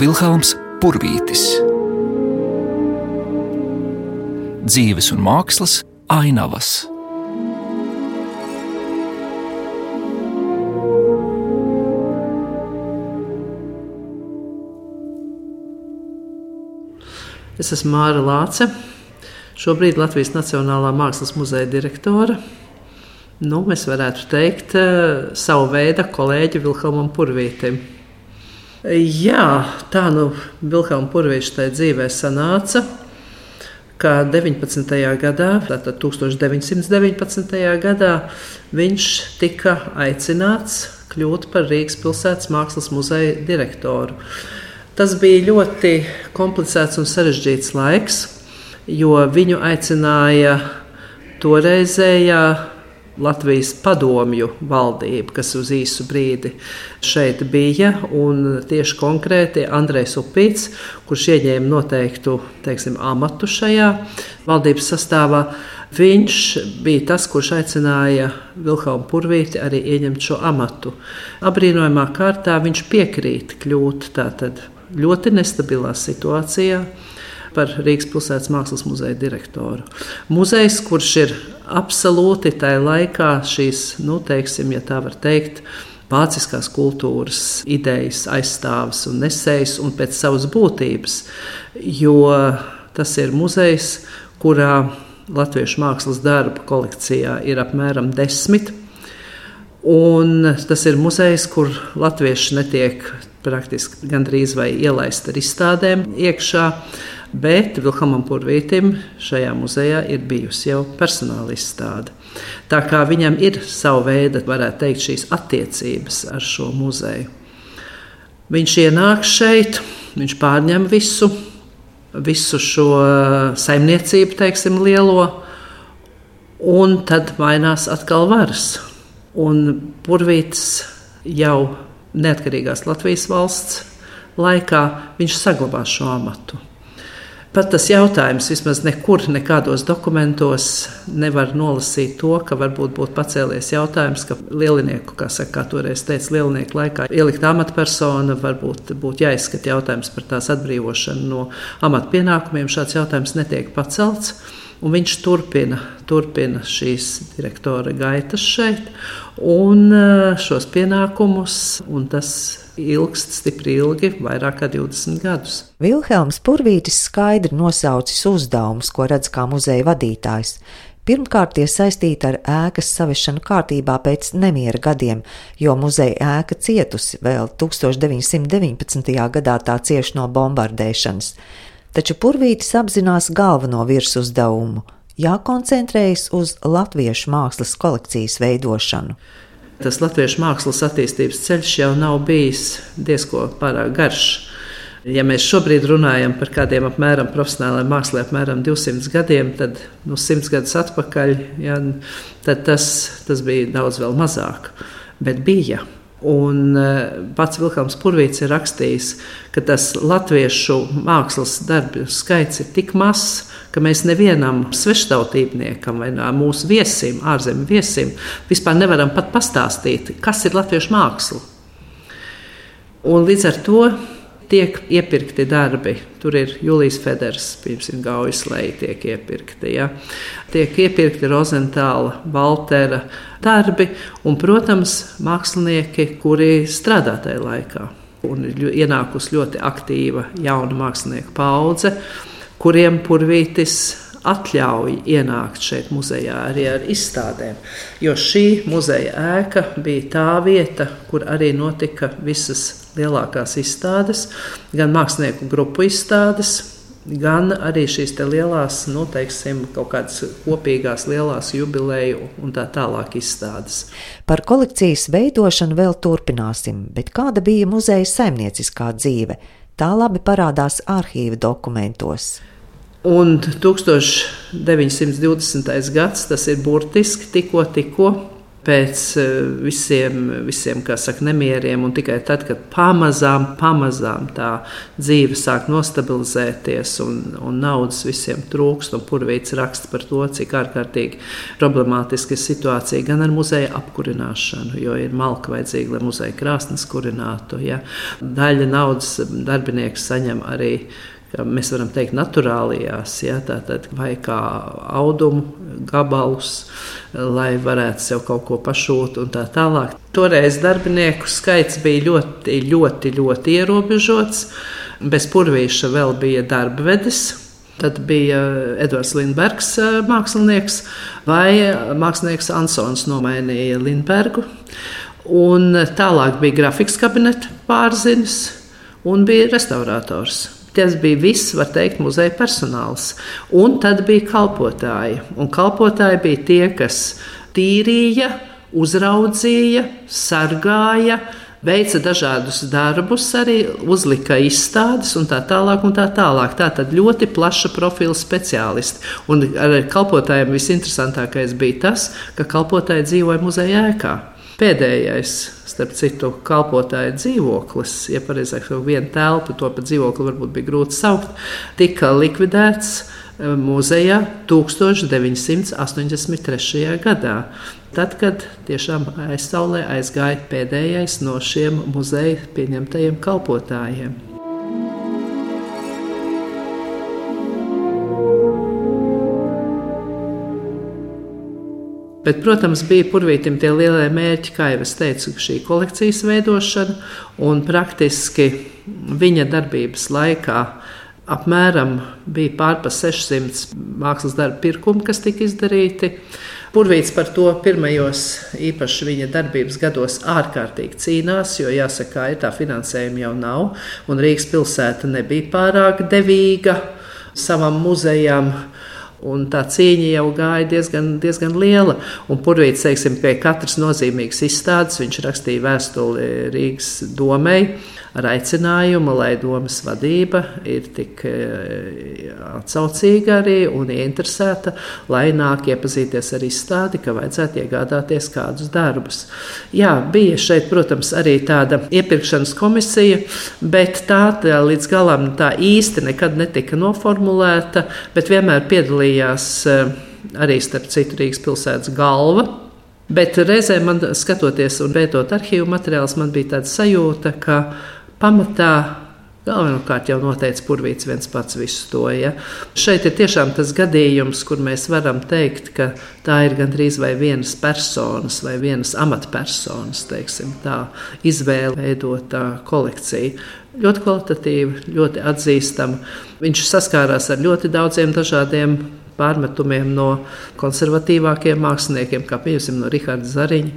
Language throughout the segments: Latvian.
Vilhelms Purvītis. Dzīves un mākslas ainavas. Es esmu Māra Lāce, šobrīd Latvijas Nacionālā Mākslas muzeja direktore. Nu, mēs varētu teikt, eh, savu veidu kolēģi Vilhelmam Purvītam. Jā, tā nu Vilhelma Purvīša tajā dzīvē sanāca, ka 19. gadā, tātad 1919. gadā, viņš tika aicināts kļūt par Rīgas pilsētas mākslas muzeja direktoru. Tas bija ļoti komplicēts un sarežģīts laiks, jo viņu aicināja toreizējā Latvijas padomju valdība, kas uz īsu brīdi šeit bija. Tieši konkrēti Andrejs Upīts, kurš ieņēma noteiktu teiksim, amatu šajā valdības sastāvā, viņš bija tas, kurš aicināja Vilhelmu Purvīti arī ieņemt šo amatu. Abrīnojamā kārtā viņš piekrīt kļūt tātad ļoti nestabilā situācijā par Rīgas pilsētas mākslas muzeja direktoru. Muzejs, kurš ir absolūti tajā laikā šīs, nu, teiksim, ja tā var teikt, vāciskās kultūras idejas aizstāvis un nesējis un pēc savas būtības, jo tas ir muzejs, kurā latviešu mākslas darbu kolekcijā ir apmēram desmit. Un tas ir muzejs, kur latvieši netiek praktiski gandrīz vai ielaist ar izstādēm iekšā. Bet Vilhamam Purvītam šajā muzejā ir bijusi jau personāla izstāde. Tā kā viņam ir sava veida, varētu teikt, šīs attiecības ar šo muzeju. Viņš ienāk šeit, viņš pārņem visu, visu šo saimniecību, teiksim, lielo, un tad mainās atkal varas. Un Purvīts jau neatkarīgās Latvijas valsts laikā viņš saglabā šo amatu. Pat tas jautājums vismaz nekur, nekādos dokumentos nevar nolasīt to, ka varbūt būtu pacēlies jautājums, ka lielinieku, kā saka, kā toreiz teica, lielinieku laikā ielikt amatpersona, varbūt būtu jāizskata jautājums par tās atbrīvošanu no amatpienākumiem. Šāds jautājums netiek pacelts. Un viņš turpina, turpina šīs direktora gaitas šeit un eh, šos pienākumus, un tas ilgst stipri ilgi, vairāk kā 20 gadus. Vilhelms Purvītis skaidri nosaucis uzdevumus, ko redz kā muzeja vadītājs. Pirmkārt, tie saistīti ar ēkas saviešanu kārtībā pēc nemiera gadiem, jo muzeja ēka cietusi vēl 1919. gadā tā cieši no bombardēšanas taču Purvītis apzinās galveno virsuzdevumu - jākoncentrējas uz latviešu mākslas kolekcijas veidošanu. Tas latviešu mākslas attīstības ceļš jau nav bijis diezgan pārāk garš. Ja mēs šobrīd runājam par kādiem apmēram profesionāliem māksliem, apmēram 200 gadiem, tad nu, 100 gadus atpakaļ ja, tas, tas bija daudz mazāk. Bet bija. Un eh, pats Vilkams Purvīts ir rakstījis, ka tas latviešu mākslas darbu skaits ir tik mazs, ka mēs nevienam sveštautībniekam vai mūsu viesim, ārzemju viesim, vispār nevaram pat pastāstīt, kas ir latviešu māksla. Un līdz ar to tiek iepirkti darbi. Tur ir Julijas Feders, piemēram, Gaujas leja tiek iepirkti. Ja. Tiek iepirkti Rozentāla, Valtera darbi un, protams, mākslinieki, kuri strādā tajā laikā. Un ir ienākusi ļoti aktīva jauna mākslinieku paudze, kuriem purvītis atļauj ienākt šeit muzejā arī ar izstādēm. Jo šī muzeja ēka bija tā vieta, kur arī notika visas lielākās izstādes, gan mākslinieku grupu izstādes, gan arī šīs lielās, nu, teiksim, kaut kādas kopīgās lielās jubileju un tā tālāk izstādes. Par kolekcijas veidošanu vēl turpināsim, bet kāda bija muzeja saimnieciskā dzīve? Tā labi parādās arhīva dokumentos. Un 1920. gads tas ir burtiski tikko, tikko pēc eh, visiem, visiem saka, nemieriem, tikai tad, kad pamazām, pamazām tā dzīve sāk nostabilizēties un, un naudas visiem trūkst, un purvīts raksta par to, cik ārkārtīgi problemātiska ir situācija gan ar muzeja apkurināšanu, jo ir malka vajadzīga, lai muzeja krāsnes kurinātu. Ja. Daļa naudas darbinieks saņem arī mēs varam teikt, naturālajās, ja, tātad, vai kā audumu gabalus, lai varētu sev kaut ko pašūt un tā tālāk. Toreiz darbinieku skaits bija ļoti, ļoti, ļoti ierobežots. Bez purvīša vēl bija darbvedis. Tad bija Edvards Lindbergs, mākslinieks, vai mākslinieks Ansons nomainīja Lindbergu. Un tālāk bija grafiks kabineta pārzinis un bija restaurators. Tas bija viss, var teikt, muzeja personāls. Un tad bija kalpotāji. Un kalpotāji bija tie, kas tīrīja, uzraudzīja, sargāja, veica dažādus darbus, arī uzlika izstādes un tā tālāk. Un tā tālāk. Tā tad ļoti plaša profila speciālisti. Un ar kalpotājiem visinteresantākais bija tas, ka kalpotāji dzīvoja muzeja ēkā. Pēdējais, starp citu, kalpotāja dzīvoklis, ja pareizāk sakot, viena telpa, to pat dzīvokli varbūt bija grūti saukt, tika likvidēts eh, muzejā 1983. gadā. Tad, kad tiešām aizsaulē aizgāja pēdējais no šiem muzeja pieņemtajiem kalpotājiem. Bet, protams, bija purvītam tie lielie mērķi, kā jau es teicu, šī kolekcijas veidošana un praktiski viņa darbības laikā. Apmēram bija pārpa 600 mākslas darbu pirkumu, kas tika izdarīti. Purvīts par to pirmajos, īpaši viņa darbības gados, ārkārtīgi cīnās, jo jāsaka, ka tā finansējuma jau nav, un Rīgas pilsēta nebija pārāk devīga savam muzejam. Un tā cīņa jau gāja diezgan, diezgan liela. Un Purvīts, teiksim, pie katras nozīmīgas izstādes viņš rakstīja vēstuli Rīgas domai ar aicinājumu, lai domas vadība ir tik e, atsaucīga arī un ieinteresēta, lai nāk iepazīties ar izstādi, ka vajadzētu iegādāties kādus darbus. Jā, bija šeit, protams, arī tāda iepirkšanas komisija, bet tā, tā līdz galam tā īsti nekad netika noformulēta, bet vienmēr piedalījās e, arī starp citu Rīgas pilsētas galva. Bet reizē man skatoties un pētot arhīvu materiālus, man bija tāda sajūta, ka pamatā Galvenokārt jau noteica purvīts viens pats visu to. Ja. Šeit ir tiešām tas gadījums, kur mēs varam teikt, ka tā ir gandrīz vai vienas personas vai vienas amatpersonas teiksim, tā, izvēle veidotā kolekcija. Ļoti kvalitatīva, ļoti atzīstama. Viņš saskārās ar ļoti daudziem dažādiem pārmetumiem no konservatīvākiem māksliniekiem, kā piemēram no Raharda Zariņa,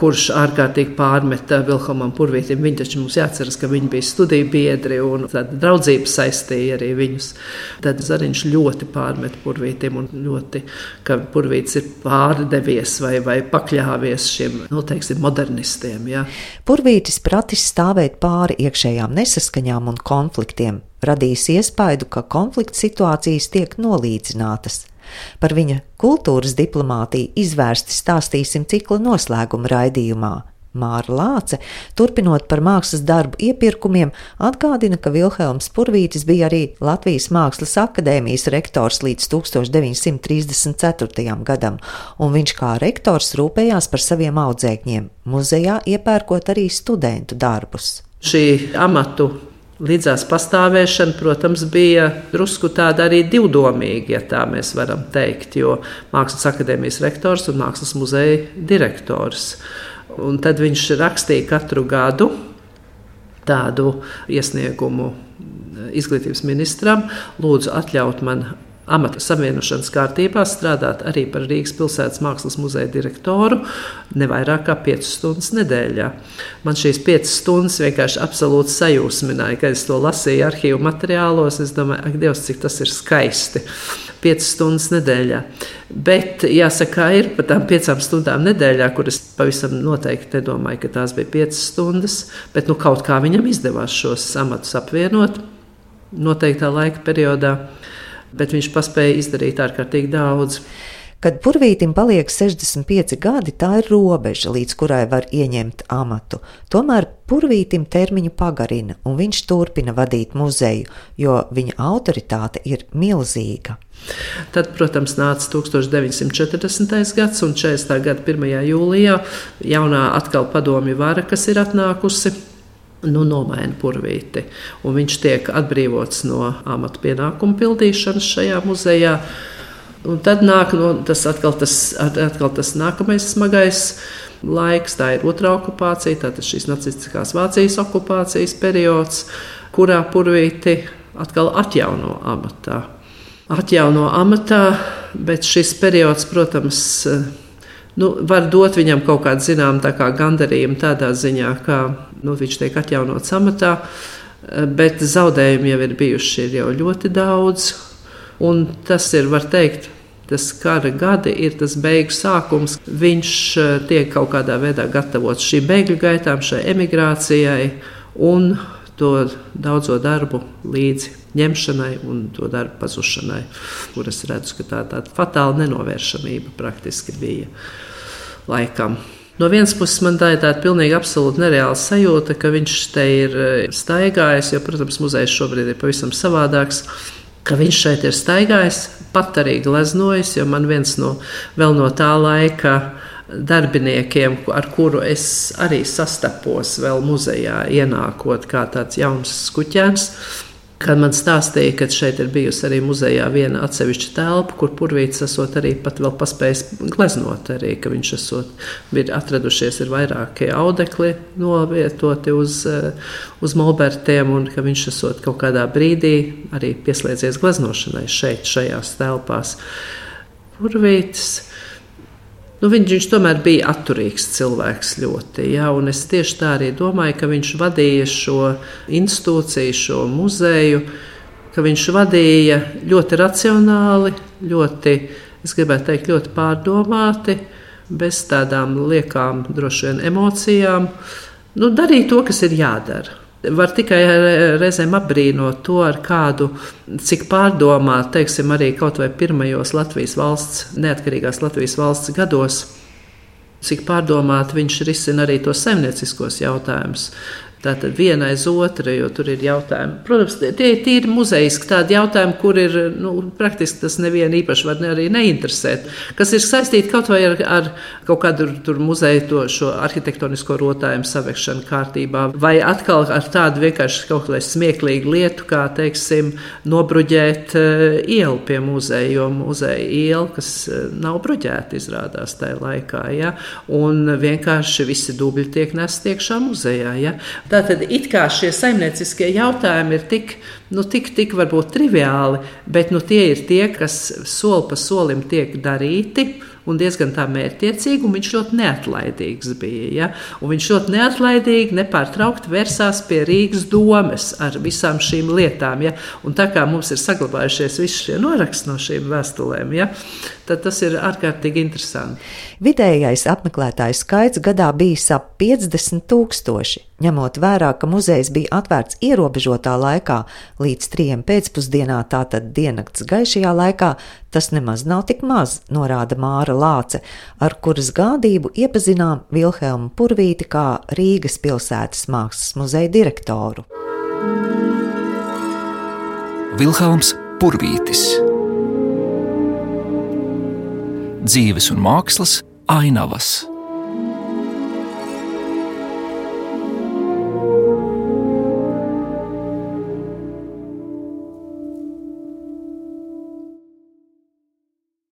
kurš ārkārtīgi pārmeta Vilhelmam Purvītam. Viņi taču mums jāatceras, ka viņi bija studiju biedri un tāda draudzība saistīja arī viņus. Tad Zariņš ļoti pārmet Purvītam un ļoti, ka Purvīts ir pārdevies vai, vai pakļāvies šiem, nu, teiksim, modernistiem. Ja. Purvītis pratis stāvēt pāri iekšējām nesaskaņām un konfliktiem radījis iespaidu, ka konflikta situācijas tiek nolīdzinātas. Par viņa kultūras diplomātiju izvērsti stāstīsim cikla noslēguma raidījumā. Māra Lāce, turpinot par mākslas darbu iepirkumiem, atgādina, ka Vilhelms Purvītis bija arī Latvijas Mākslas akadēmijas rektors līdz 1934. gadam, un viņš kā rektors rūpējās par saviem audzēkņiem, muzejā iepērkot arī studentu darbus. Šī amatu Līdzās pastāvēšana, protams, bija drusku tāda arī divdomīga, ja tā mēs varam teikt, jo Mākslas akadēmijas rektors un Mākslas muzeja direktors. Un tad viņš rakstīja katru gadu tādu iesniegumu izglītības ministram, lūdzu atļaut man amata savienošanas kārtībā strādāt arī par Rīgas pilsētas mākslas muzeja direktoru ne vairāk kā 5 stundas nedēļā. Man šīs 5 stundas vienkārši absolūti sajūsmināja, kad es to lasīju arhīvu materiālos. Es domāju, ak, Dievs, cik tas ir skaisti. 5 stundas nedēļā. Bet jāsaka, ir par tām 5 stundām nedēļā, kuras pavisam noteikti nedomāju, ka tās bija 5 stundas, bet nu, kaut kā viņam izdevās šos amatus apvienot noteiktā laika periodā bet viņš spēja izdarīt ārkārtīgi daudz. Kad purvītim paliek 65 gadi, tā ir robeža, līdz kurai var ieņemt amatu. Tomēr purvītim termiņu pagarina, un viņš turpina vadīt muzeju, jo viņa autoritāte ir milzīga. Tad, protams, nāca 1940. gads, un 40. gada 1. jūlijā jaunā atkal padomju vara, kas ir atnākusi. Nu, nomaina purvīti, un viņš tiek atbrīvots no amata pienākumu pildīšanas šajā muzejā. Un tad nāk no, tas, atkal tas, atkal tas nākamais smagais laiks, tā ir otrā okupācija, tātad šīs nacistiskās Vācijas okupācijas periods, kurā purvīti atkal atjauno amatā. Atjauno amatā, bet šis periods, protams, nu, var dot viņam kaut kādu zināmu kā gandarījumu tādā ziņā, ka nu, viņš tiek atjaunots amatā, bet zaudējumi jau ir bijuši ir jau ļoti daudz. Un tas ir, var teikt, tas kara gadi ir tas beigu sākums. Viņš eh, tiek kaut kādā veidā gatavots šīm bēgļu gaitām, šai emigrācijai un to daudzo darbu līdzi ņemšanai un to darbu pazušanai, kuras redzu, ka tā tāda fatāla nenovēršamība praktiski bija laikam. No vienas puses, man tā ir tāda pilnīgi absolūti nereāla sajūta, ka viņš te ir eh, staigājis, jo, protams, muzejs šobrīd ir pavisam savādāks viņš šeit ir staigājis, pat arī gleznojis, jo man viens no, no tā laika darbiniekiem, ar kuru es arī sastapos vēl muzejā, ienākot kā tāds jauns skuķēns. Kad man stāstīja, ka šeit ir bijusi arī muzejā viena atsevišķa telpa, kur purvīts esot arī pat vēl paspējis gleznot, arī, ka viņš esot, ir atradušies ir vairākie audekli novietoti uz, eh, uz molbertiem, un ka viņš esot kaut kādā brīdī arī pieslēdzies gleznošanai šeit, šajās telpās. Purvītis Nu, viņš, viņš tomēr bija atturīgs cilvēks ļoti. Ja, es tieši tā arī domāju, ka viņš vadīja šo institūciju, šo muzeju, ka viņš vadīja ļoti racionāli, ļoti, es gribētu teikt, ļoti pārdomāti, bez tādām liekām, droši vien emocijām. Nu, darīja to, kas ir jādara. Var tikai reizēm apbrīnot to, ar kādu, cik pārdomāt, teiksim, arī kaut vai pirmajos Latvijas valsts, neatkarīgās Latvijas valsts gados, cik pārdomāt viņš risina arī tos saimnieciskos jautājumus. Tātad viena aiz otra, jo tur ir jautājumi. Protams, tie ir tīri muzejiski tādi jautājumi, kur ir nu, praktiski tas nevienu īpaši var ne, arī neinteresēt. Kas ir saistīti kaut vai ar, ar kaut kādu tur muzeju to šo arhitektonisko rotājumu savekšanu kārtībā, vai atkal ar tādu vienkārši kaut kādu smieklīgu lietu, kā, teiksim, nobruģēt uh, ielu pie muzeja, jo muzeja iela, kas uh, nav bruģēta, izrādās tajā laikā, ja? un vienkārši visi dubļi tiek nesti iekšā muzejā. Ja? Tātad it kā šie saimnieciskie jautājumi ir tik, nu, tik, tik varbūt triviāli, bet nu, tie ir tie, kas soli pa solim tiek darīti un diezgan tā mērķiecīgi, un viņš ļoti neatlaidīgs bija. Ja? Un viņš ļoti neatlaidīgi, nepārtraukti vērsās pie Rīgas domes ar visām šīm lietām. Ja? Un tā kā mums ir saglabājušies visi šie noraksti no šīm vēstulēm, ja? Tad tas ir ārkārtīgi interesanti. Vidējais apmeklētāju skaits gadā bija ap 50 tūkstoši. Ņemot vērā, ka muzejs bija atvērts ierobežotā laikā līdz trijiem pēcpusdienā, tātad diennakts gaišajā laikā, tas nemaz nav tik maz, norāda Māra Lāce, ar kuras gādību iepazinām Vilhelmu Purvīti kā Rīgas pilsētas mākslas muzeja direktoru. Vilhelms Purvītis Dzīves un mākslas ainavas